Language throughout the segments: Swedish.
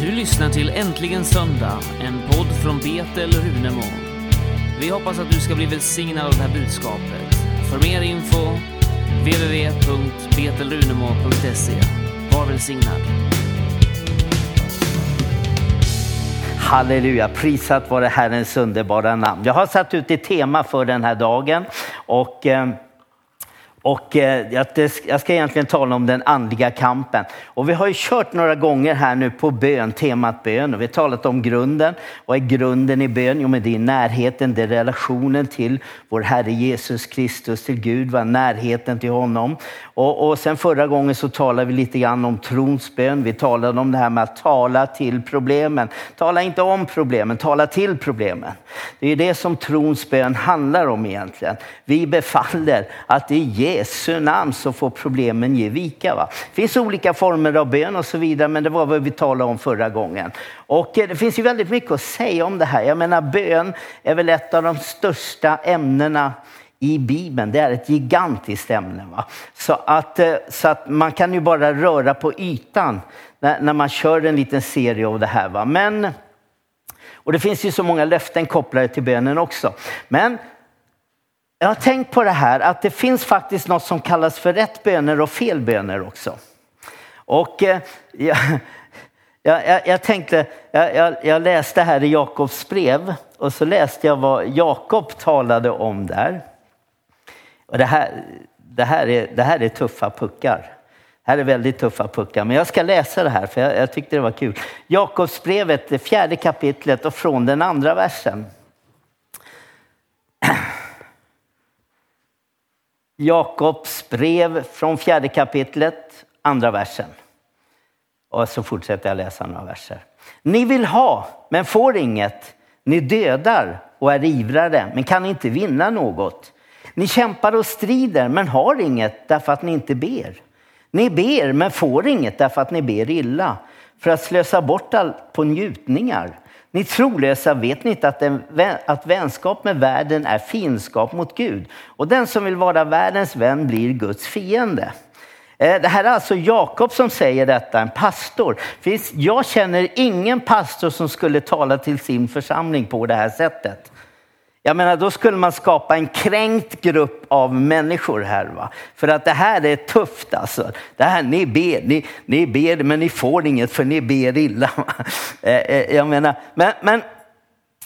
Du lyssnar till Äntligen Söndag, en podd från Betel Runemo. Vi hoppas att du ska bli välsignad av det här budskapet. För mer info, www.betelrunemo.se. Var välsignad. Halleluja, prisat vare Herrens underbara namn. Jag har satt ut ett tema för den här dagen och eh, och eh, jag ska egentligen tala om den andliga kampen. Och vi har ju kört några gånger här nu på bön, temat bön. Och vi har talat om grunden. Vad är grunden i bön? Jo, men det är närheten, det är relationen till vår Herre Jesus Kristus, till Gud, va? närheten till honom. Och, och sen förra gången så talade vi lite grann om trons bön. Vi talade om det här med att tala till problemen. Tala inte om problemen, tala till problemen. Det är det som trons bön handlar om egentligen. Vi befaller att det i Jesu namn så får problemen ge vika. Va? Det finns olika former av bön och så vidare, men det var vad vi talade om förra gången. Och eh, det finns ju väldigt mycket att säga om det här. Jag menar bön är väl ett av de största ämnena i Bibeln. Det är ett gigantiskt ämne. Va? Så, att, eh, så att man kan ju bara röra på ytan när, när man kör en liten serie av det här. Va? Men, och det finns ju så många löften kopplade till bönen också. Men jag har tänkt på det här att det finns faktiskt något som kallas för rätt böner och fel böner också. Och eh, jag, jag, jag, tänkte, jag, jag, läste här i Jakobs brev och så läste jag vad Jakob talade om där. Och det, här, det, här är, det här är tuffa puckar. Det här är väldigt tuffa puckar, men jag ska läsa det här för jag, jag tyckte det var kul. Jakobsbrevet, det fjärde kapitlet och från den andra versen. Jakobs brev från fjärde kapitlet, andra versen. Och så fortsätter jag läsa några verser. Ni vill ha, men får inget. Ni dödar och är ivrare, men kan inte vinna något. Ni kämpar och strider, men har inget därför att ni inte ber. Ni ber, men får inget därför att ni ber illa, för att slösa bort allt på njutningar. Ni trolösa, vet ni inte att, en, att vänskap med världen är fiendskap mot Gud? Och den som vill vara världens vän blir Guds fiende. Eh, det här är alltså Jakob som säger detta, en pastor. Jag känner ingen pastor som skulle tala till sin församling på det här sättet. Jag menar, då skulle man skapa en kränkt grupp av människor här. Va? För att det här är tufft alltså. Det här, ni ber, ni, ni ber men ni får inget för ni ber illa. Va? Eh, eh, jag menar, men, men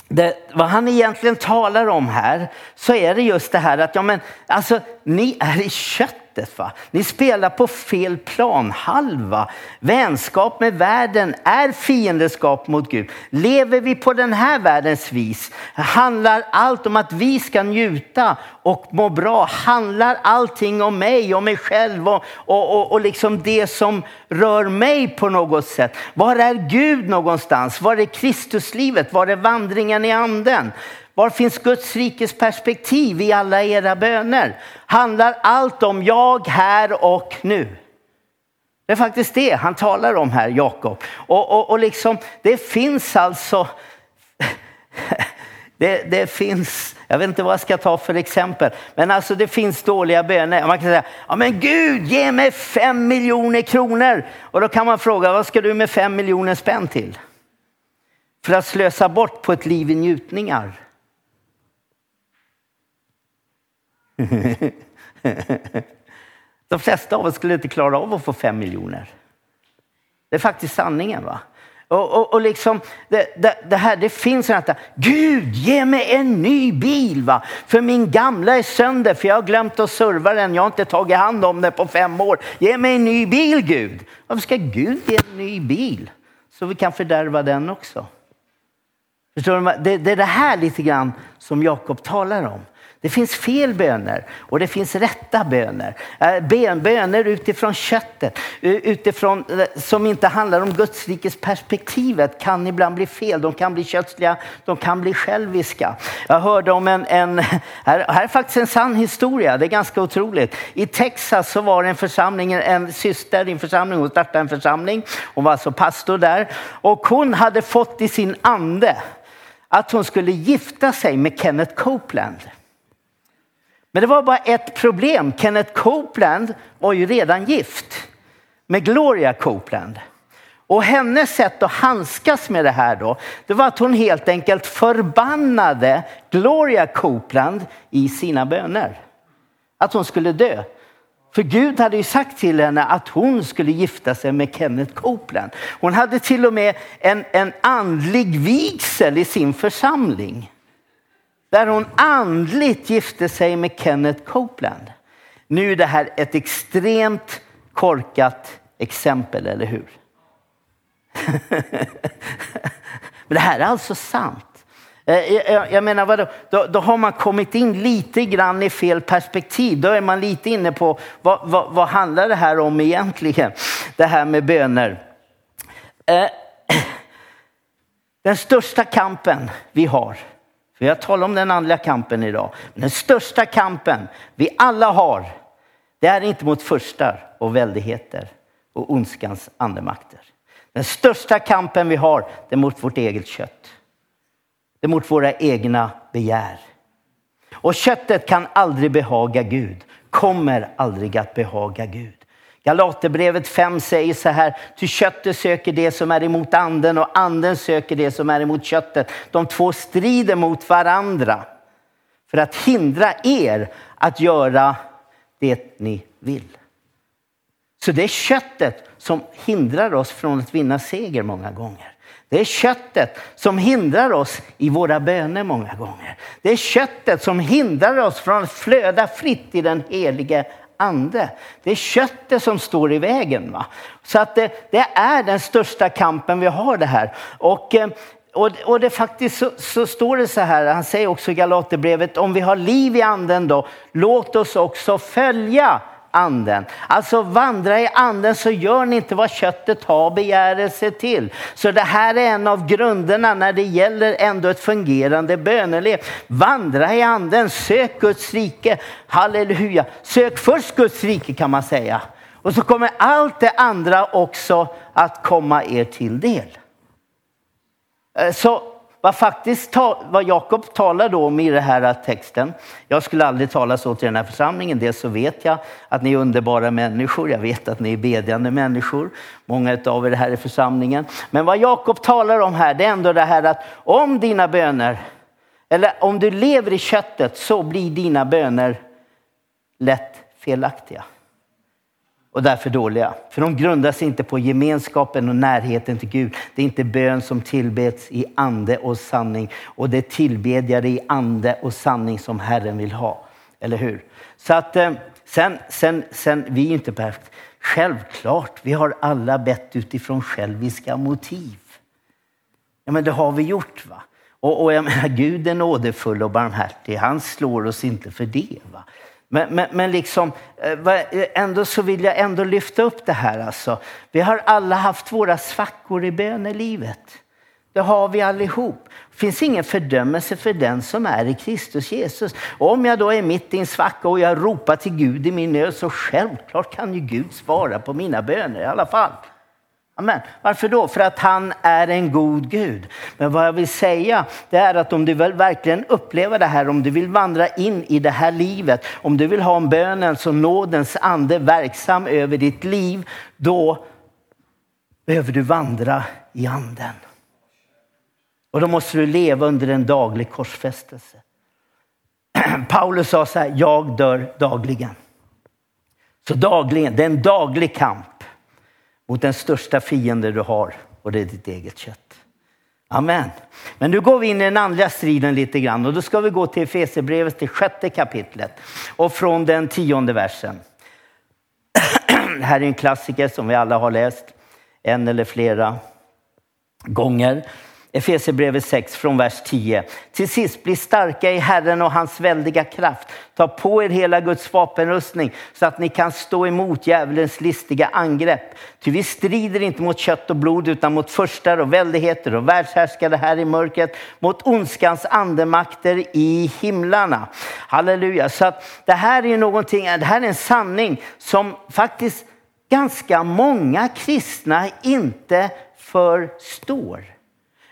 det, vad han egentligen talar om här så är det just det här att ja, men, alltså, ni är i kött sättet. Va? Ni spelar på fel planhalva. Vänskap med världen är fiendeskap mot Gud. Lever vi på den här världens vis handlar allt om att vi ska njuta och må bra. Handlar allting om mig och mig själv och, och, och, och liksom det som rör mig på något sätt. Var är Gud någonstans? Var är Kristuslivet? Var är vandringen i anden? Var finns Guds rikes perspektiv i alla era böner? Handlar allt om jag här och nu? Det är faktiskt det han talar om här, Jakob. Och, och, och liksom, det finns alltså... Det, det, finns, jag vet inte vad jag ska ta för exempel, men alltså det finns dåliga böner. Man kan säga, ja men Gud ge mig fem miljoner kronor. Och då kan man fråga, vad ska du med fem miljoner spänn till? För att slösa bort på ett liv i njutningar. De flesta av oss skulle inte klara av att få fem miljoner. Det är faktiskt sanningen. va? Och, och, och liksom, det, det, det, här, det finns en... här, Gud ge mig en ny bil va? för min gamla är sönder för jag har glömt att serva den, jag har inte tagit hand om den på fem år. Ge mig en ny bil Gud. Varför ska Gud ge en ny bil? Så vi kan fördärva den också. Förstår du? Det, det är det här lite grann som Jakob talar om. Det finns fel böner och det finns rätta böner. Eh, böner utifrån köttet, utifrån, eh, som inte handlar om Guds rikes perspektivet kan ibland bli fel. De kan bli kötsliga, de kan bli själviska. Jag hörde om en, en här, här är faktiskt en sann historia, det är ganska otroligt. I Texas så var det en församling, en syster i en församling, hon startade en församling. Hon var alltså pastor där och hon hade fått i sin ande att hon skulle gifta sig med Kenneth Copeland. Men det var bara ett problem. Kenneth Copeland var ju redan gift med Gloria Copeland. Och hennes sätt att handskas med det här då, det var att hon helt enkelt förbannade Gloria Copeland i sina böner. Att hon skulle dö. För Gud hade ju sagt till henne att hon skulle gifta sig med Kenneth Copeland. Hon hade till och med en, en andlig vigsel i sin församling. Där hon andligt gifte sig med Kenneth Copeland. Nu är det här ett extremt korkat exempel, eller hur? Men det här är alltså sant. Eh, eh, eh, jag, menar, vadå? Då, då har man kommit in lite grann i fel perspektiv. Då är man lite inne på vad, vad, vad handlar det här om egentligen? Det här med böner. Den största kampen vi har, vi har talat om den andliga kampen idag. Den största kampen vi alla har, det är inte mot förstar och väldigheter och ondskans andemakter. Den största kampen vi har, det är mot vårt eget kött. Det är mot våra egna begär. Och köttet kan aldrig behaga Gud, kommer aldrig att behaga Gud. Galaterbrevet 5 säger så här, ty köttet söker det som är emot anden och anden söker det som är emot köttet. De två strider mot varandra för att hindra er att göra det ni vill. Så det är köttet som hindrar oss från att vinna seger många gånger. Det är köttet som hindrar oss i våra böner många gånger. Det är köttet som hindrar oss från att flöda fritt i den helige ande. Det är köttet som står i vägen. Va? Så att det, det är den största kampen vi har det här. Och, eh, och, och det faktiskt så, så, står det så här, han säger också i Galaterbrevet, om vi har liv i anden då, låt oss också följa anden. Alltså vandra i anden så gör ni inte vad köttet har begärelse till. Så det här är en av grunderna när det gäller ändå ett fungerande böneliv. Vandra i anden, sök Guds rike. Halleluja. Sök först Guds rike kan man säga. Och så kommer allt det andra också att komma er till del. Eh, så vad faktiskt vad Jakob talar då om i den här texten. Jag skulle aldrig tala så till den här församlingen. Dels så vet jag att ni är underbara människor. Jag vet att ni är bedjande människor. Många av er här i församlingen. Men vad Jakob talar om här, det är ändå det här att om dina böner, eller om du lever i köttet så blir dina böner lätt felaktiga och därför dåliga. För de grundar sig inte på gemenskapen och närheten till Gud. Det är inte bön som tillbeds i ande och sanning. Och det är tillbedjare i ande och sanning som Herren vill ha. Eller hur? Så att eh, sen, sen, sen vi är inte perfekta. Självklart, vi har alla bett utifrån själviska motiv. Ja, men det har vi gjort. va? Och, och jag menar, Gud är nådefull och barmhärtig. Han slår oss inte för det. Va? Men, men, men liksom, eh, eh, ändå så vill jag ändå lyfta upp det här. Alltså. Vi har alla haft våra svackor i bönelivet. Det har vi allihop. Det finns ingen fördömelse för den som är i Kristus Jesus. Och om jag då är mitt i en svacka och jag ropar till Gud i min nöd så självklart kan ju Gud svara på mina böner i alla fall. Amen. Varför då? För att han är en god Gud. Men vad jag vill säga det är att om du vill verkligen uppleva det här, om du vill vandra in i det här livet, om du vill ha en bönens och nådens ande verksam över ditt liv, då behöver du vandra i anden. Och då måste du leva under en daglig korsfästelse. Paulus sa så här, jag dör dagligen. Så dagligen, det är en daglig kamp mot den största fiende du har och det är ditt eget kött. Amen. Men nu går vi in i den andra striden lite grann och då ska vi gå till Efesierbrevet, till sjätte kapitlet och från den tionde versen. Det här är en klassiker som vi alla har läst en eller flera gånger. Efesierbrevet 6 från vers 10. Till sist, bli starka i Herren och hans väldiga kraft. Ta på er hela Guds vapenrustning så att ni kan stå emot djävulens listiga angrepp. Ty vi strider inte mot kött och blod utan mot förstar och väldigheter och världshärskare här i mörkret, mot ondskans andemakter i himlarna. Halleluja. Så att det här är någonting, det här är en sanning som faktiskt ganska många kristna inte förstår.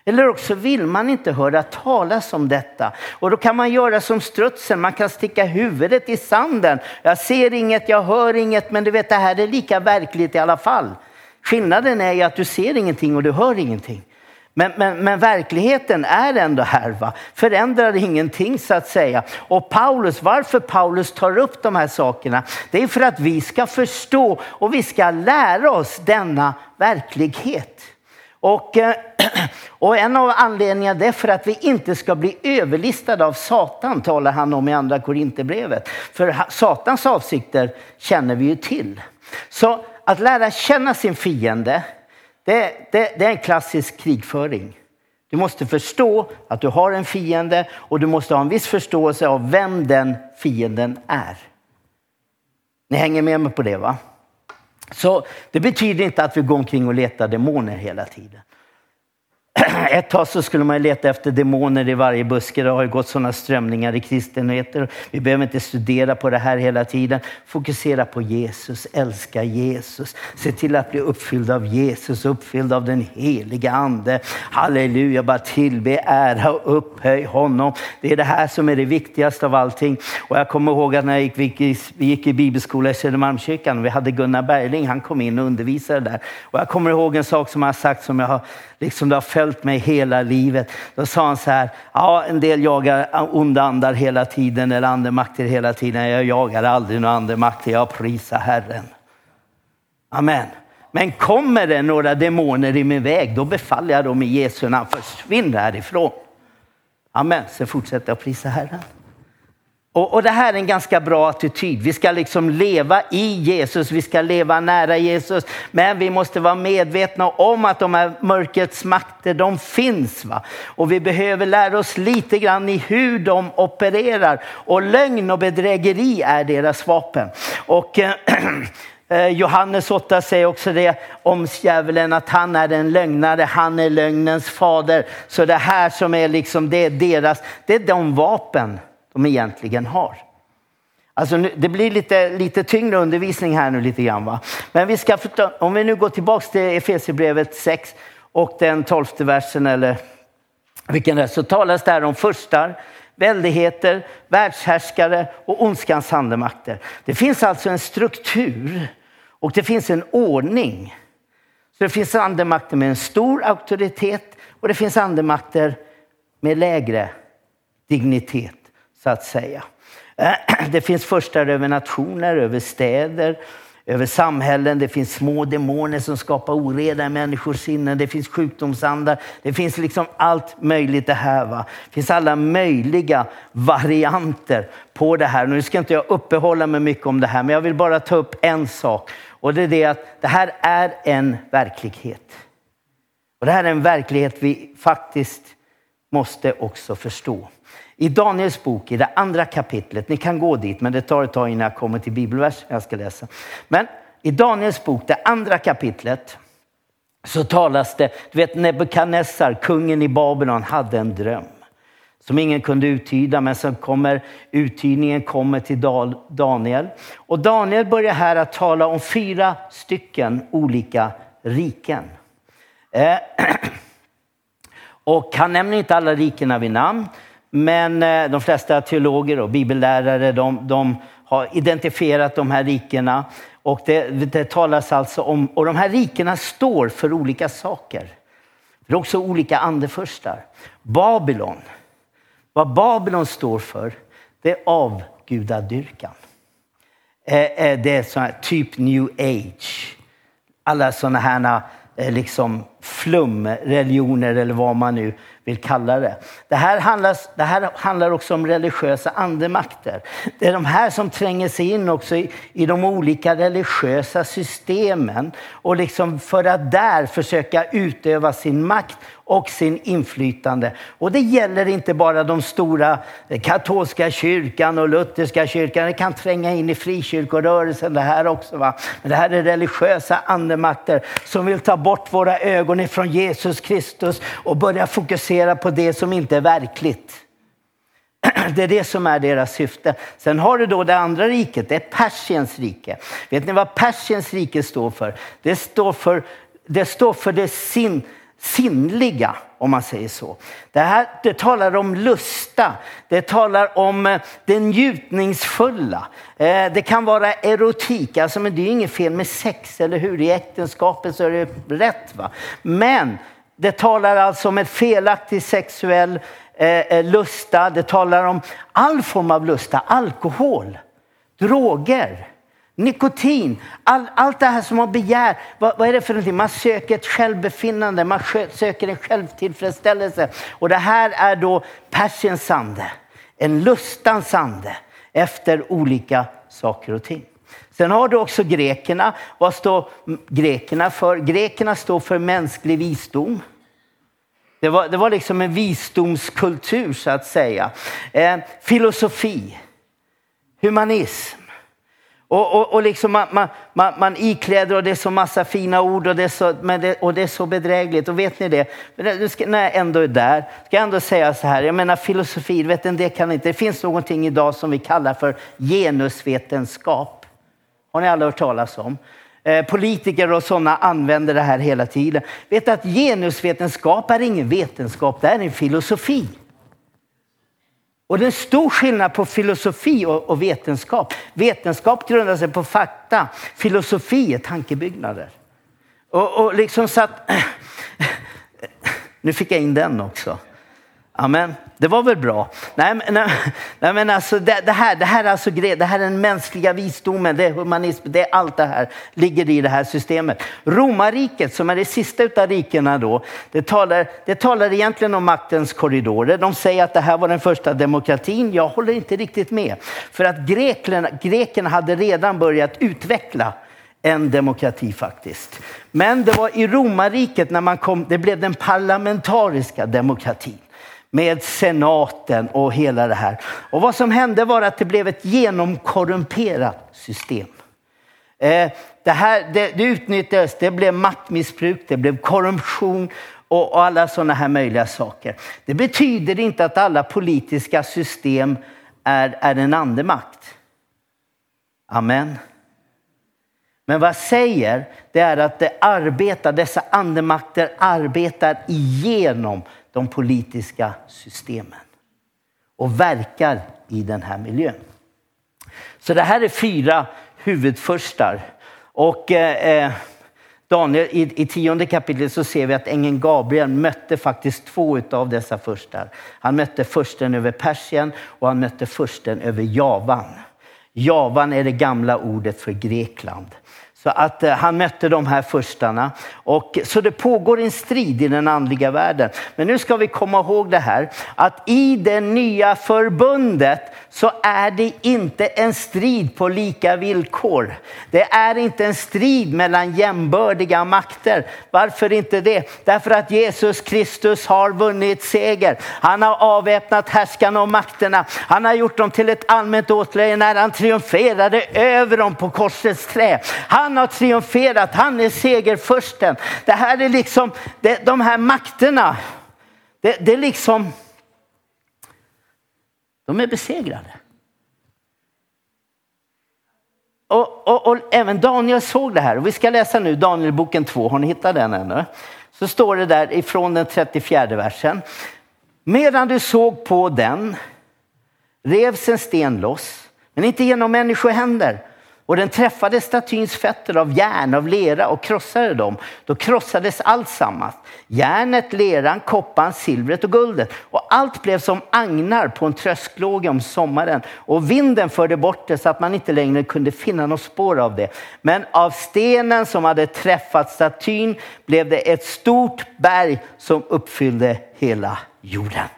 Eller också vill man inte höra talas om detta. Och då kan man göra som strutsen, man kan sticka huvudet i sanden. Jag ser inget, jag hör inget, men du vet det här är lika verkligt i alla fall. Skillnaden är ju att du ser ingenting och du hör ingenting. Men, men, men, verkligheten är ändå här, va? förändrar ingenting så att säga. Och Paulus, varför Paulus tar upp de här sakerna, det är för att vi ska förstå och vi ska lära oss denna verklighet. Och, eh, och en av anledningarna är för att vi inte ska bli överlistade av Satan, talar han om i andra Korinthierbrevet. För Satans avsikter känner vi ju till. Så att lära känna sin fiende, det, det, det är en klassisk krigföring. Du måste förstå att du har en fiende och du måste ha en viss förståelse av vem den fienden är. Ni hänger med mig på det va? Så det betyder inte att vi går omkring och letar demoner hela tiden. Ett tag så skulle man leta efter demoner i varje buske. Det har ju gått sådana strömningar i kristenheten. Vi behöver inte studera på det här hela tiden. Fokusera på Jesus, älska Jesus. Se till att bli uppfylld av Jesus, uppfylld av den heliga ande. Halleluja, bara tillbe, ära och upphöj honom. Det är det här som är det viktigaste av allting. Och jag kommer ihåg att när jag gick, vi gick i bibelskola i Södermalmskyrkan, vi hade Gunnar Berling, han kom in och undervisade där. Och jag kommer ihåg en sak som han sagt som jag har liksom det har följt mig hela livet. Då sa han så här, ja en del jagar onda andar hela tiden eller andemakter hela tiden. Jag jagar aldrig några andemakter, jag prisar Herren. Amen. Men kommer det några demoner i min väg, då befaller jag dem i Jesu namn, försvinn härifrån. Amen, så fortsätter jag prisa Herren. Och, och, det här är en ganska bra attityd. Vi ska liksom leva i Jesus, vi ska leva nära Jesus. Men vi måste vara medvetna om att de här mörkrets makter, de finns. Va? Och vi behöver lära oss lite grann i hur de opererar. Och lögn och bedrägeri är deras vapen. Och eh, eh Johannes 8 säger också det om djävulen att han är en lögnare, han är lögnens fader. Så det här som är liksom, det är deras, det är de vapen de egentligen har. Alltså, det blir lite, lite tyngre undervisning här nu lite grann. Va? Men vi ska, om vi nu går tillbaka till Efesierbrevet 6 och den tolfte versen eller vilken det är, så talas där om förstar, väldigheter, världshärskare och ondskans handemakter. Det finns alltså en struktur och det finns en ordning. Så det finns andemakter med en stor auktoritet och det finns andemakter med lägre dignitet så att säga. Det finns förstar över nationer, över städer, över samhällen. Det finns små demoner som skapar oreda i människors sinnen. Det finns sjukdomsandar. Det finns liksom allt möjligt det här. Va? Det finns alla möjliga varianter på det här. Nu ska inte jag uppehålla mig mycket om det här, men jag vill bara ta upp en sak. Och det är det att det här är en verklighet. Och det här är en verklighet vi faktiskt måste också förstå. I Daniels bok, i det andra kapitlet, ni kan gå dit, men det tar ett tag innan jag kommer till bibelversen jag ska läsa. Men i Daniels bok, det andra kapitlet, så talas det, du vet Nebukadnessar, kungen i Babylon, hade en dröm som ingen kunde uttyda, men sen kommer uttydningen kommer till Daniel. Och Daniel börjar här att tala om fyra stycken olika riken. Eh, och han nämner inte alla rikena vid namn, men eh, de flesta teologer och bibellärare de, de har identifierat de här rikena. Och det, det talas alltså om, och de här rikena står för olika saker. Det är också olika andefurstar. Babylon, vad Babylon står för, det är avgudadyrkan. Eh, eh, det är sån här, typ new age. Alla sådana här liksom flumreligioner eller vad man nu vill kalla det. Det här, handlar, det här handlar också om religiösa andemakter. Det är de här som tränger sig in också i, i de olika religiösa systemen och liksom för att där försöka utöva sin makt och sin inflytande. Och det gäller inte bara de stora eh, katolska kyrkan och lutherska kyrkan. Det kan tränga in i frikyrkorörelsen det här också. Va? Men det här är religiösa andemakter som vill ta bort våra ögon ifrån Jesus Kristus och börja fokusera på det som inte är verkligt. Det är det som är deras syfte. Sen har du då det andra riket, det är Persiens rike. Vet ni vad Persiens rike står för? Det står för det, står för det sin, sinnliga om man säger så. Det här det talar om lusta, det talar om eh, det njutningsfulla. Eh, det kan vara erotik, alltså, men det är inget fel med sex, eller hur? I äktenskapet så är det rätt. Va? Men det talar alltså om ett felaktigt sexuell eh, lusta, det talar om all form av lusta, alkohol, droger Nikotin, all, allt det här som man begär. Vad, vad, är det för någonting? Man söker ett självbefinnande, man söker en självtillfredsställelse. Och det här är då Persiens ande, en lustans ande efter olika saker och ting. Sen har du också grekerna. Vad står grekerna för? Grekerna står för mänsklig visdom. Det var, det var liksom en visdomskultur så att säga. Eh, filosofi, humanism. Och, och, och liksom man, man, man, man ikläder och det är så massa fina ord och det är så, men det, och det är så bedrägligt. Och vet ni det? Nu ska, när jag ändå är där ska jag ändå säga så här. Jag menar filosofi, vet ni, det kan inte. Det finns någonting idag som vi kallar för genusvetenskap. Har ni alla hört talas om? Eh, politiker och sådana använder det här hela tiden. Vet att genusvetenskap är ingen vetenskap, det är en filosofi. Och det är en stor skillnad på filosofi och, och vetenskap. Vetenskap grundar sig på fakta. Filosofi är tankebyggnader. Och, och liksom så att... Nu fick jag in den också. Amen. Det var väl bra? Nej, nej, nej men alltså det, det, här, det här är alltså det här är den mänskliga visdomen, det är humanism, det är allt det här ligger i det här systemet. Romarriket som är det sista av rikena då, det talar, det talar egentligen om maktens korridorer. De säger att det här var den första demokratin. Jag håller inte riktigt med. För att grekerna, grekerna hade redan börjat utveckla en demokrati faktiskt. Men det var i romarriket när man kom, det blev den parlamentariska demokratin med senaten och hela det här. Och vad som hände var att det blev ett genomkorrumperat system. Eh, det, här, det, det utnyttjades, det blev maktmissbruk, det blev korruption och, alla sådana här möjliga saker. Det betyder inte att alla politiska system är, är en andemakt. Amen. Men vad jag säger det är att det arbetar, dessa andemakter arbetar igenom de politiska systemen och verkar i den här miljön. Så det här är fyra huvudfurstar. Och eh, eh, Daniel, i, i tionde kapitlet så ser vi att ängeln Gabriel mötte faktiskt två av dessa furstar. Han mötte försten över Persien och han mötte försten över Javan. Javan är det gamla ordet för Grekland. Så att eh, han mötte de här förstarna. Och, så det pågår en strid i den andliga världen. Men nu ska vi komma ihåg det här att i det nya förbundet så är det inte en strid på lika villkor. Det är inte en strid mellan jämbördiga makter. Varför inte det? Därför att Jesus Kristus har vunnit seger. Han har avväpnat härskarna och makterna. Han har gjort dem till ett allmänt åtlöje när han triumferade över dem på korsets trä. Han han har triumferat, han är segerfursten. Det här är liksom, det, de här makterna, det, det är liksom de är besegrade. Och, och, och, även Daniel såg det här. Och vi ska läsa nu Danielboken 2. Har ni hittat den ännu? Så står det där ifrån den 34 versen. Medan du såg på den revs en sten loss, men inte genom människohänder och den träffade statyns fötter av järn, av lera och krossade dem. Då krossades allt sammans. Järnet, leran, koppan, silvret och guldet. Och allt blev som agnar på en trösklåge om sommaren. Och vinden förde bort det så att man inte längre kunde finna något spår av det. Men av stenen som hade träffat statyn blev det ett stort berg som uppfyllde hela jorden.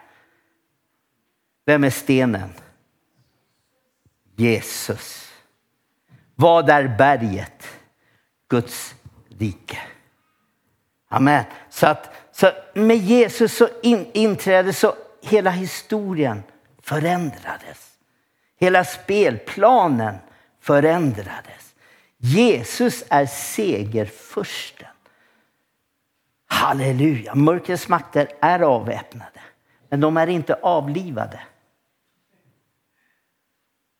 Vem är stenen? Jesus. Vad är berget? Guds rike. Amen. Så, att, så med Jesus så in, inträdde så hela historien förändrades. Hela spelplanen förändrades. Jesus är segerfursten. Halleluja! Mörkrets makter är avväpnade, men de är inte avlivade.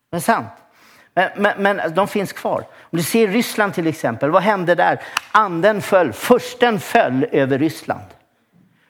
Det är sant. Men, men, men, de finns kvar. Om du ser Ryssland till exempel, vad hände där? Anden föll, försten föll över Ryssland.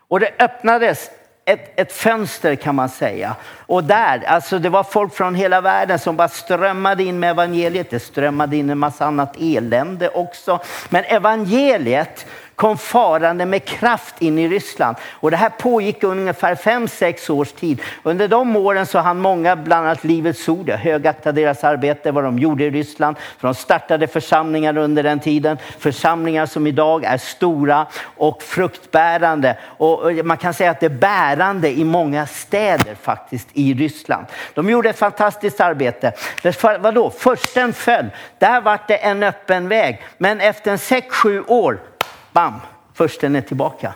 Och det öppnades ett, ett fönster kan man säga. Och där, alltså det var folk från hela världen som bara strömmade in med evangeliet. Det strömmade in en massa annat elände också. Men evangeliet kom farande med kraft in i Ryssland. Och det här pågick ungefär 5-6 års tid. Under de åren så hann många, bland annat Livets Ord, jag högaktade deras arbete, vad de gjorde i Ryssland. För de startade församlingar under den tiden. Församlingar som idag är stora och fruktbärande. Och eh, man kan säga att det är bärande i många städer faktiskt i Ryssland. De gjorde ett fantastiskt arbete. För, vadå? Försten föll. Där var det en öppen väg. Men efter 6-7 år Bam! Försten är tillbaka.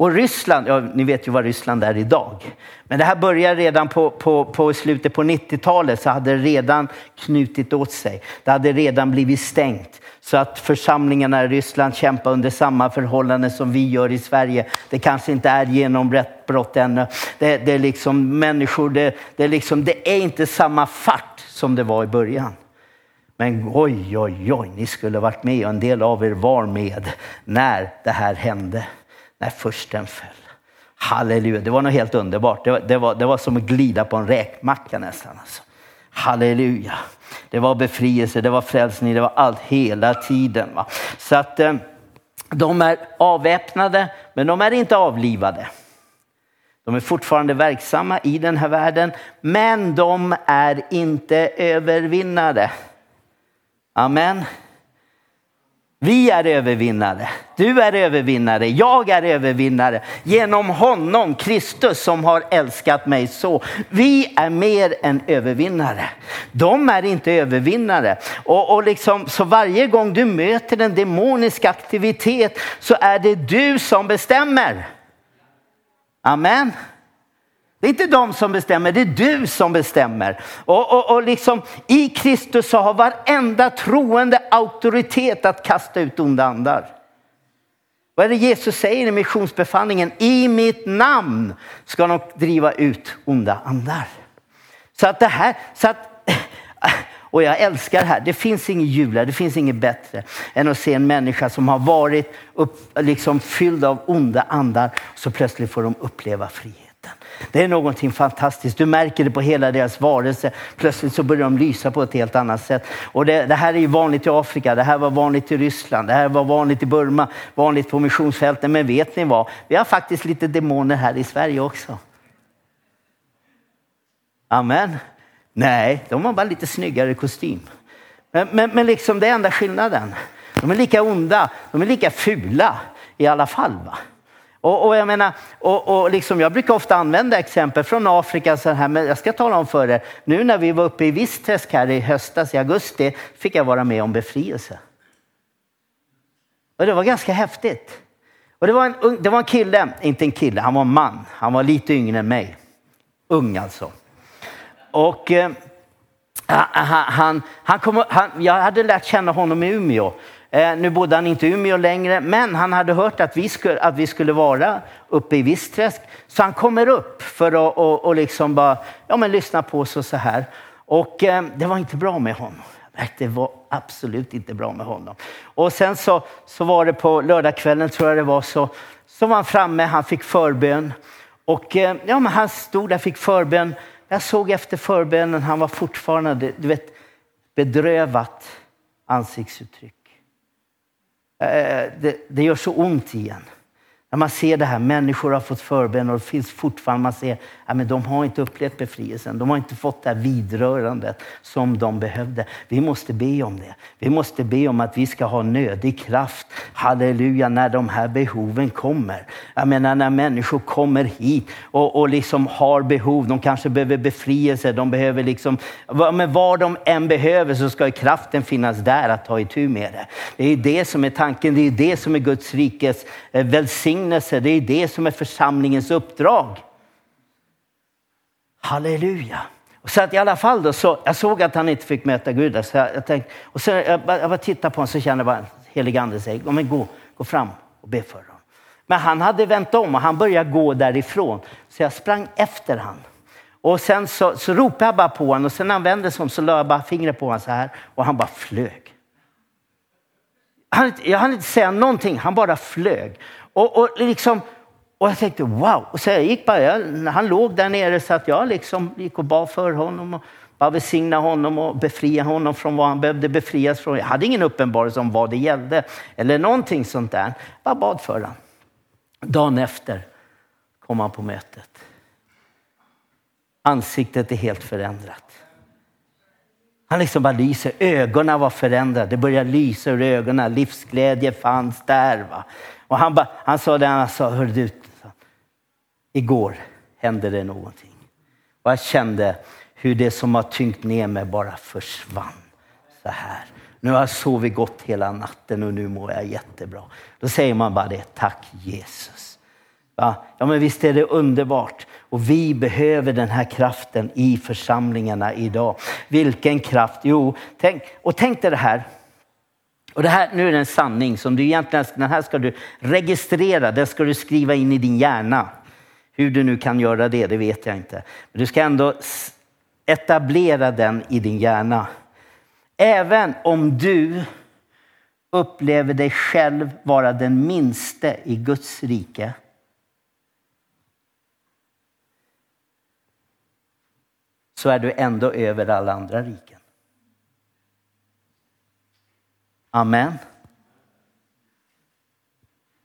Och Ryssland, ja, ni vet ju vad Ryssland är idag. Men det här började redan på, på, på slutet på 90-talet så hade det redan knutit åt sig. Det hade redan blivit stängt. Så att församlingarna i Ryssland kämpar under samma förhållanden som vi gör i Sverige. Det kanske inte är genombrott ännu. Det, det, är liksom människor, det, det, är liksom, det är inte samma fart som det var i början. Men oj, oj, oj, ni skulle varit med och en del av er var med när det här hände. När försten föll. Halleluja, det var något helt underbart. Det var, det var, det var som att glida på en räkmacka nästan. Alltså. Halleluja. Det var befrielse, det var frälsning, det var allt hela tiden. Va? Så att eh, de är avväpnade, men de är inte avlivade. De är fortfarande verksamma i den här världen, men de är inte övervinnade. Amen. Vi är övervinnare. Du är övervinnare. Jag är övervinnare genom honom, Kristus, som har älskat mig så. Vi är mer än övervinnare. De är inte övervinnare. Och, och liksom, så varje gång du möter en demonisk aktivitet så är det du som bestämmer. Amen. Det är inte de som bestämmer, det är du som bestämmer. Och, och, och liksom, I Kristus så har varenda troende auktoritet att kasta ut onda andar. Vad är det Jesus säger i missionsbefallningen? I mitt namn ska de driva ut onda andar. Så att det här, så att, och jag älskar det här. Det finns inget ljuvligare, det finns inget bättre än att se en människa som har varit upp, liksom fylld av onda andar så plötsligt får de uppleva frihet. Det är någonting fantastiskt. Du märker det på hela deras varelse. Plötsligt så börjar de lysa på ett helt annat sätt. Och det, det, här är ju vanligt i Afrika, det här var vanligt i Ryssland, det här var vanligt i Burma, vanligt på missionsfälten. Men vet ni vad? Vi har faktiskt lite demoner här i Sverige också. Amen. Nej, de har bara lite snyggare kostym. Men, men, men liksom det är enda skillnaden. De är lika onda, de är lika fula i alla fall. Va? Och, och, jag menar, och, och liksom, jag brukar ofta använda exempel från Afrika, så här, men jag ska tala om för er. Nu när vi var uppe i Vistträsk här i höstas, i augusti, fick jag vara med om befrielse. Och det var ganska häftigt. Och det var, en, det var en kille, inte en kille, han var en man. Han var lite yngre än mig. Ung alltså. Och eh, han, han, han kom, han, jag hade lärt känna honom i Umeå. Eh, nu bodde han inte i Umeå längre, men han hade hört att vi skulle, att vi skulle vara uppe i Vistträsk. Så han kommer upp för att och, och liksom bara, ja, men lyssna på oss och så här. Och eh, det var inte bra med honom. Det var absolut inte bra med honom. Och sen så, så var det på lördagskvällen, tror jag det var, så, så var han framme, han fick förbön. Och eh, ja, men han stod där, fick förbön. Jag såg efter förbönen, han var fortfarande, du vet, bedrövat ansiktsuttryck. Eh, det, det gör så ont igen. När man ser det här, människor har fått förbön och det finns fortfarande, man ser att de har inte upplevt befrielsen. De har inte fått det här vidrörandet som de behövde. Vi måste be om det. Vi måste be om att vi ska ha nödig kraft, halleluja, när de här behoven kommer. Jag menar när människor kommer hit och, och liksom har behov, de kanske behöver befrielse, de behöver liksom, men vad de än behöver så ska kraften finnas där att ta itu med det. Det är det som är tanken, det är det som är Guds rikes eh, välsignelse. Det är det som är församlingens uppdrag. Halleluja. Så att i alla fall då, så, jag såg att han inte fick möta Gud. Så jag, jag tänkte, och så, jag, bara, jag bara tittade på honom så kände jag bara helig ande säger, men gå, gå fram och be för honom. Men han hade vänt om och han började gå därifrån. Så jag sprang efter honom. Och sen så, så ropade jag bara på honom och sen när han vände sig om så la jag bara fingret på honom så här och han bara flög. Han, jag hann inte säga någonting, han bara flög. Och, och, liksom, och jag tänkte wow. Och så jag gick bara, jag, han låg där nere så att jag liksom gick och bad för honom. Och, bara välsigna honom och befria honom från vad han behövde befrias från. Jag hade ingen uppenbarelse om vad det gällde eller någonting sånt där. Bara bad för honom. Dagen efter kom han på mötet. Ansiktet är helt förändrat. Han liksom bara lyser. Ögonen var förändrade. Det började lysa ur ögonen. Livsglädje fanns där. Va? Och han, bara, han sa det, han sa, hör du, igår hände det någonting. Och jag kände hur det som har tyngt ner mig bara försvann. Så här. Nu har jag sovit gott hela natten och nu mår jag jättebra. Då säger man bara det, tack Jesus. Ja, ja men visst är det underbart. Och vi behöver den här kraften i församlingarna idag. Vilken kraft? Jo, tänk, och tänk dig det här. Och det här, nu är det en sanning som du egentligen, den här ska du registrera, den ska du skriva in i din hjärna. Hur du nu kan göra det, det vet jag inte. Men du ska ändå etablera den i din hjärna. Även om du upplever dig själv vara den minste i Guds rike. Så är du ändå över alla andra riken. Amen.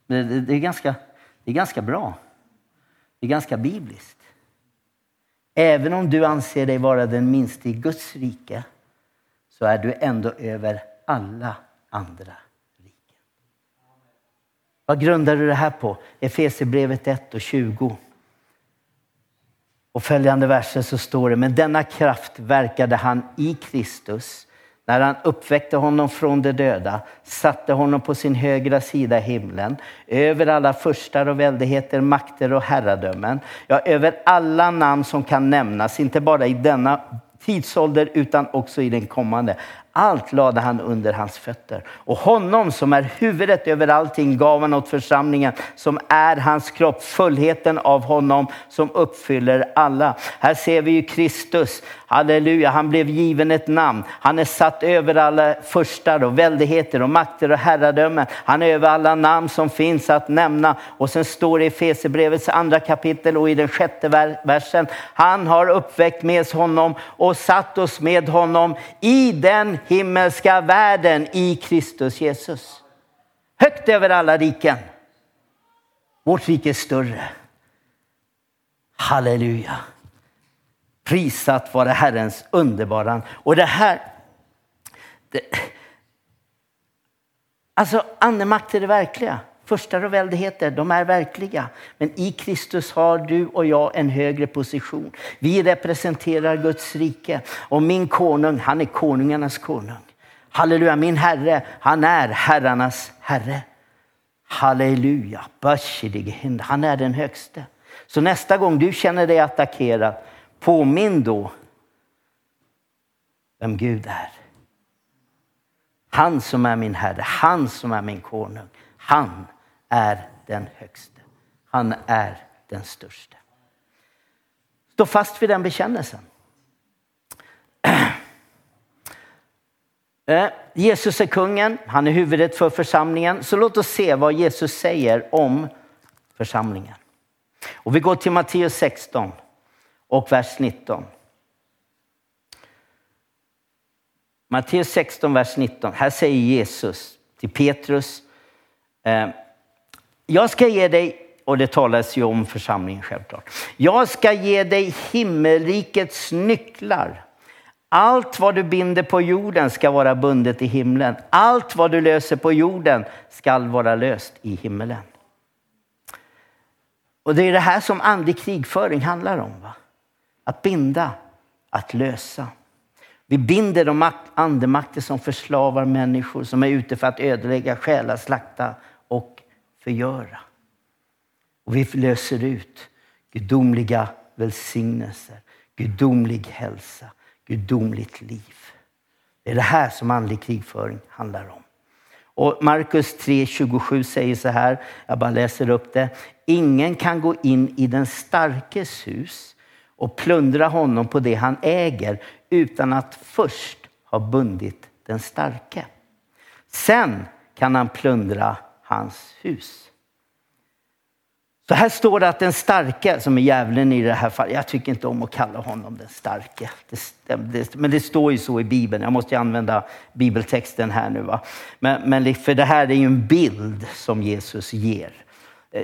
Det, är ganska, det är ganska bra. Det är ganska bibliskt. Även om du anser dig vara den minste i Guds rike så är du ändå över alla andra riken. Vad grundar du det här på? Efesierbrevet 1 och 20. Och följande verser så står det, men denna kraft verkade han i Kristus när han uppväckte honom från de döda, satte honom på sin högra sida i himlen, över alla förstar och väldigheter, makter och herradömen, ja, över alla namn som kan nämnas, inte bara i denna tidsålder utan också i den kommande. Allt lade han under hans fötter. Och honom som är huvudet över allting gav han åt församlingen som är hans kropp, fullheten av honom som uppfyller alla. Här ser vi ju Kristus, halleluja, han blev given ett namn. Han är satt över alla förstar och väldigheter och makter och herradömen. Han är över alla namn som finns att nämna. Och sen står det i Efesierbrevets andra kapitel och i den sjätte versen, han har uppväckt med honom och satt oss med honom i den himmelska världen i Kristus Jesus. Högt över alla riken. Vårt rike är större. Halleluja. Prisat vare Herrens underbara Och det här... Det, alltså andemakt är det verkliga. Förstar och väldigheter, de är verkliga. Men i Kristus har du och jag en högre position. Vi representerar Guds rike. Och min konung, han är konungarnas konung. Halleluja, min herre, han är herrarnas herre. Halleluja, han är den högste. Så nästa gång du känner dig attackerad, påminn då vem Gud är. Han som är min herre, han som är min konung. Han är den högste. Han är den största. Stå fast vid den bekännelsen. Eh, Jesus är kungen, han är huvudet för församlingen. Så låt oss se vad Jesus säger om församlingen. Och vi går till Matteus 16 och vers 19. Matteus 16, vers 19. Här säger Jesus till Petrus, eh, jag ska ge dig, och det talas ju om församlingen självklart. Jag ska ge dig himmelrikets nycklar. Allt vad du binder på jorden ska vara bundet i himlen. Allt vad du löser på jorden ska vara löst i himmelen. Och det är det här som andlig krigföring handlar om. Va? Att binda, att lösa. Vi binder de andemakter som förslavar människor, som är ute för att ödelägga, stjäla, slakta och förgöra. Och vi löser ut gudomliga välsignelser, gudomlig hälsa, gudomligt liv. Det är det här som andlig krigföring handlar om. Och Markus 3.27 säger så här, jag bara läser upp det. Ingen kan gå in i den starkes hus och plundra honom på det han äger utan att först ha bundit den starke. Sen kan han plundra hans hus. Så här står det att den starke, som är djävulen i det här fallet, jag tycker inte om att kalla honom den starke. Det, det, men det står ju så i Bibeln, jag måste ju använda bibeltexten här nu. Va? Men, men för det här är ju en bild som Jesus ger. Eh,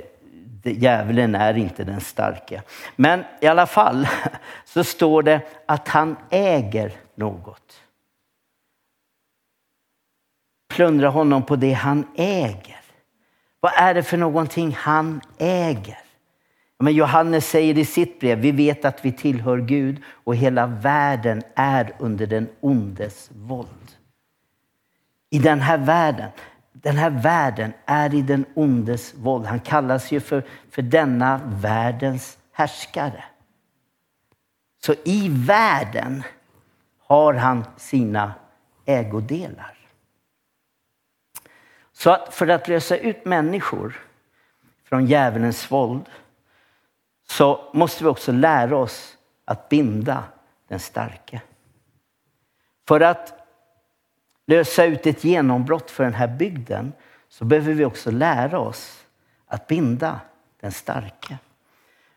djävulen är inte den starke. Men i alla fall så står det att han äger något. Plundra honom på det han äger. Vad är det för någonting han äger? Men Johannes säger i sitt brev, vi vet att vi tillhör Gud och hela världen är under den ondes våld. I den här världen, den här världen är i den ondes våld. Han kallas ju för, för denna världens härskare. Så i världen har han sina ägodelar. Så att för att lösa ut människor från djävulens våld så måste vi också lära oss att binda den starke. För att lösa ut ett genombrott för den här bygden så behöver vi också lära oss att binda den starke.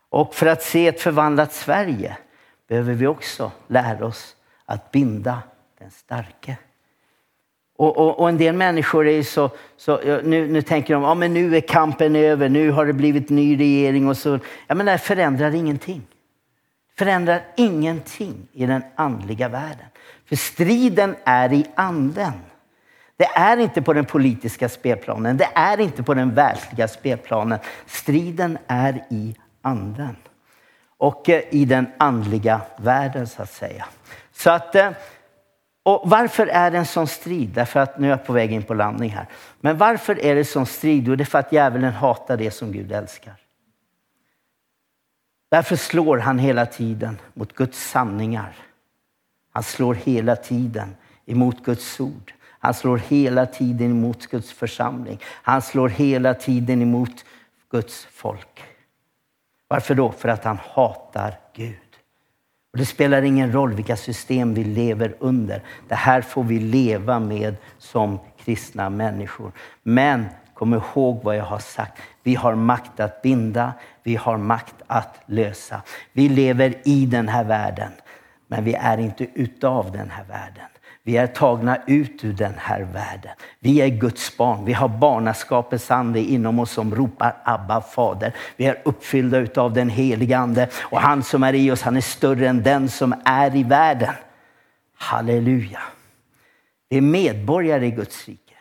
Och för att se ett förvandlat Sverige behöver vi också lära oss att binda den starke. Och, och, och, en del människor är så, så nu, nu tänker de, ja men nu är kampen över, nu har det blivit ny regering och så. Ja men det förändrar ingenting. Förändrar ingenting i den andliga världen. För striden är i anden. Det är inte på den politiska spelplanen, det är inte på den världsliga spelplanen. Striden är i anden. Och eh, i den andliga världen så att säga. Så att eh, och varför är det en sån strid? Därför att, nu är jag på väg in på landning här. Men varför är det sån strid? Jo, det är för att djävulen hatar det som Gud älskar. Därför slår han hela tiden mot Guds sanningar. Han slår hela tiden emot Guds ord. Han slår hela tiden emot Guds församling. Han slår hela tiden emot Guds folk. Varför då? För att han hatar Gud. Och det spelar ingen roll vilka system vi lever under. Det här får vi leva med som kristna människor. Men kom ihåg vad jag har sagt. Vi har makt att binda, vi har makt att lösa. Vi lever i den här världen, men vi är inte utav den här världen. Vi är tagna ut ur den här världen. Vi är Guds barn. Vi har barnaskapets ande inom oss som ropar Abba fader. Vi är uppfyllda av den heliga ande och han som är i oss, han är större än den som är i världen. Halleluja. Vi är medborgare i Guds rike.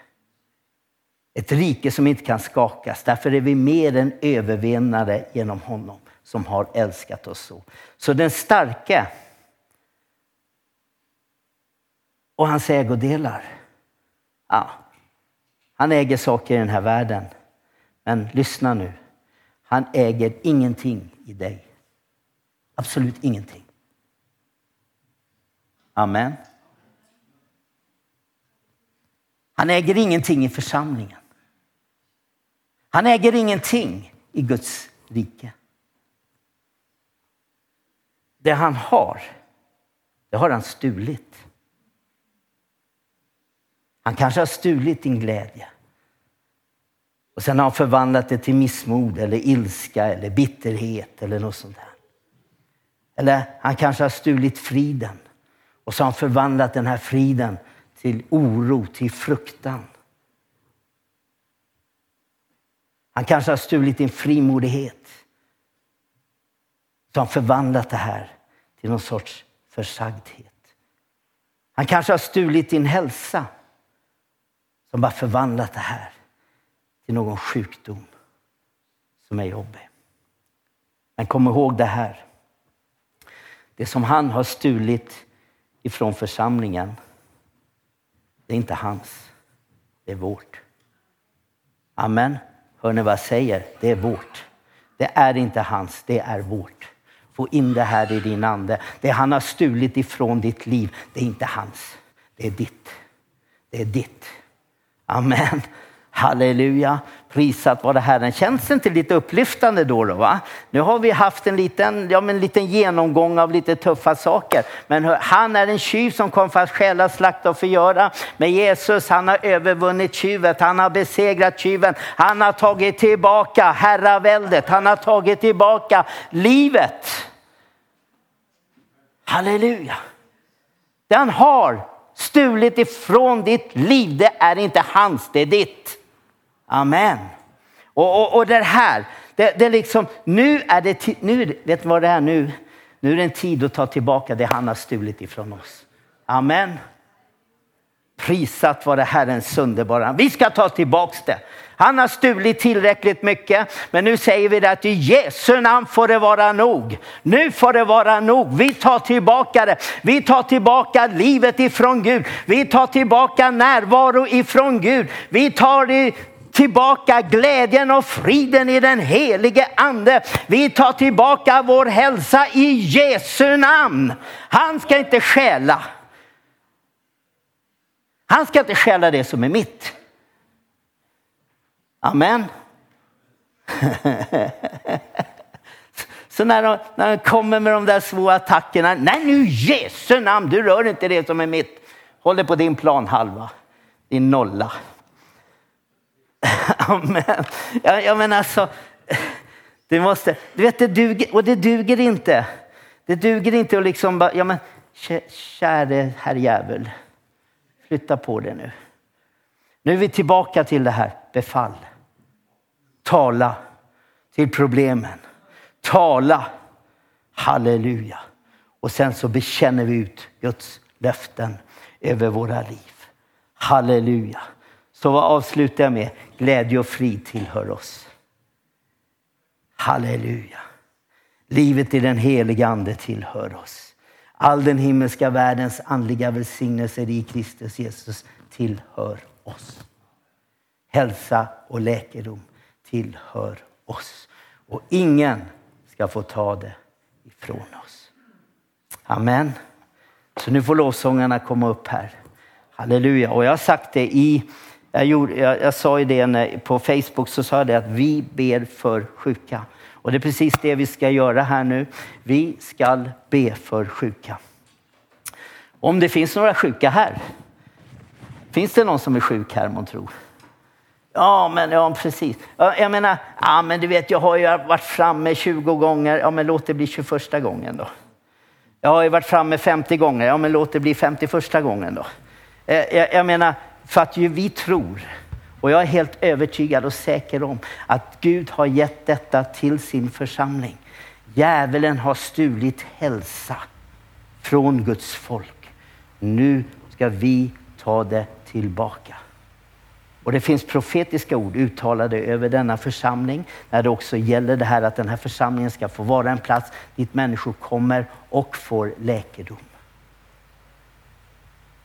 Ett rike som inte kan skakas. Därför är vi mer än övervinnare genom honom som har älskat oss så. Så den starke och hans ägodelar. Ja, han äger saker i den här världen. Men lyssna nu. Han äger ingenting i dig. Absolut ingenting. Amen. Han äger ingenting i församlingen. Han äger ingenting i Guds rike. Det han har, det har han stulit. Han kanske har stulit din glädje. Och sen har han förvandlat det till missmod eller ilska eller bitterhet eller något sånt där. Eller han kanske har stulit friden och så har han förvandlat den här friden till oro, till fruktan. Han kanske har stulit din frimodighet. Så har han förvandlat det här till någon sorts försagdhet. Han kanske har stulit din hälsa som har förvandlat det här till någon sjukdom som är jobbig. Men kom ihåg det här. Det som han har stulit ifrån församlingen, det är inte hans. Det är vårt. Amen. Hör ni vad jag säger? Det är vårt. Det är inte hans, det är vårt. Få in det här i din ande. Det han har stulit ifrån ditt liv, det är inte hans. Det är ditt. Det är ditt. Amen. Halleluja, prisat vare Herren. Känns det inte lite upplyftande då? då va? Nu har vi haft en liten, ja, en liten genomgång av lite tuffa saker. Men han är en tjuv som kom för att stjäla, slakta och förgöra. Men Jesus han har övervunnit tjuvet, han har besegrat tjuven. Han har tagit tillbaka herraväldet, han har tagit tillbaka livet. Halleluja. Det han har stulit ifrån ditt liv, det är inte hans, det är ditt. Amen. Och, och, och det här, det, det är liksom, nu är det, nu, vet du vad det är nu? Nu är det en tid att ta tillbaka det han har stulit ifrån oss. Amen. Prisat vare Herrens underbara. Vi ska ta tillbaks det. Han har stulit tillräckligt mycket, men nu säger vi det att i Jesu namn får det vara nog. Nu får det vara nog. Vi tar tillbaka det. Vi tar tillbaka livet ifrån Gud. Vi tar tillbaka närvaro ifrån Gud. Vi tar det tillbaka glädjen och friden i den helige ande. Vi tar tillbaka vår hälsa i Jesu namn. Han ska inte stjäla. Han ska inte stjäla det som är mitt. Amen. Så när de, när de kommer med de där små attackerna, nej nu Jesu namn, du rör inte det som är mitt. Håll dig på din plan halva, din nolla. Amen. Jag, jag menar alltså, det måste, du vet det duger, och det duger inte. Det duger inte att liksom bara, ja men käre herr jävel, flytta på det nu. Nu är vi tillbaka till det här, befall. Tala till problemen. Tala. Halleluja. Och sen så bekänner vi ut Guds löften över våra liv. Halleluja. Så vad avslutar jag med? Glädje och frid tillhör oss. Halleluja. Livet i den heliga ande tillhör oss. All den himmelska världens andliga välsignelser i Kristus Jesus tillhör oss. Hälsa och läkedom tillhör oss. Och ingen ska få ta det ifrån oss. Amen. Så nu får lovsångarna komma upp här. Halleluja. Och jag har sagt det i, jag, gjorde, jag, jag sa ju det när, på Facebook, så sa jag det att vi ber för sjuka. Och det är precis det vi ska göra här nu. Vi ska be för sjuka. Om det finns några sjuka här. Finns det någon som är sjuk här, man tror? Ja, men ja, precis. Jag menar, ja, men du vet, jag har ju varit framme 20 gånger. Ja, men låt det bli 21 gången då. Jag har ju varit framme 50 gånger. Ja, men låt det bli 51 gången då. Eh, jag, jag menar, för att ju vi tror, och jag är helt övertygad och säker om att Gud har gett detta till sin församling. Djävulen har stulit hälsa från Guds folk. Nu ska vi ta det tillbaka. Och det finns profetiska ord uttalade över denna församling när det också gäller det här att den här församlingen ska få vara en plats dit människor kommer och får läkedom.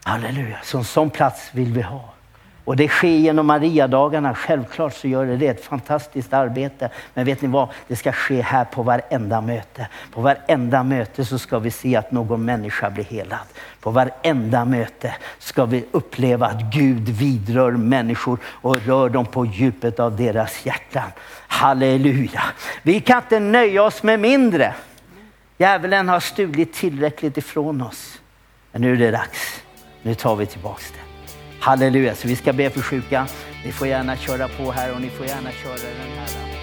Halleluja, så en sån plats vill vi ha. Och det sker genom Mariadagarna. Självklart så gör det det. Ett fantastiskt arbete. Men vet ni vad? Det ska ske här på varenda möte. På varenda möte så ska vi se att någon människa blir helad. På varenda möte ska vi uppleva att Gud vidrör människor och rör dem på djupet av deras hjärtan. Halleluja. Vi kan inte nöja oss med mindre. Djävulen har stulit tillräckligt ifrån oss. Men nu är det dags. Nu tar vi tillbaks det. Halleluja, så vi ska be för sjuka. Ni får gärna köra på här och ni får gärna köra den här.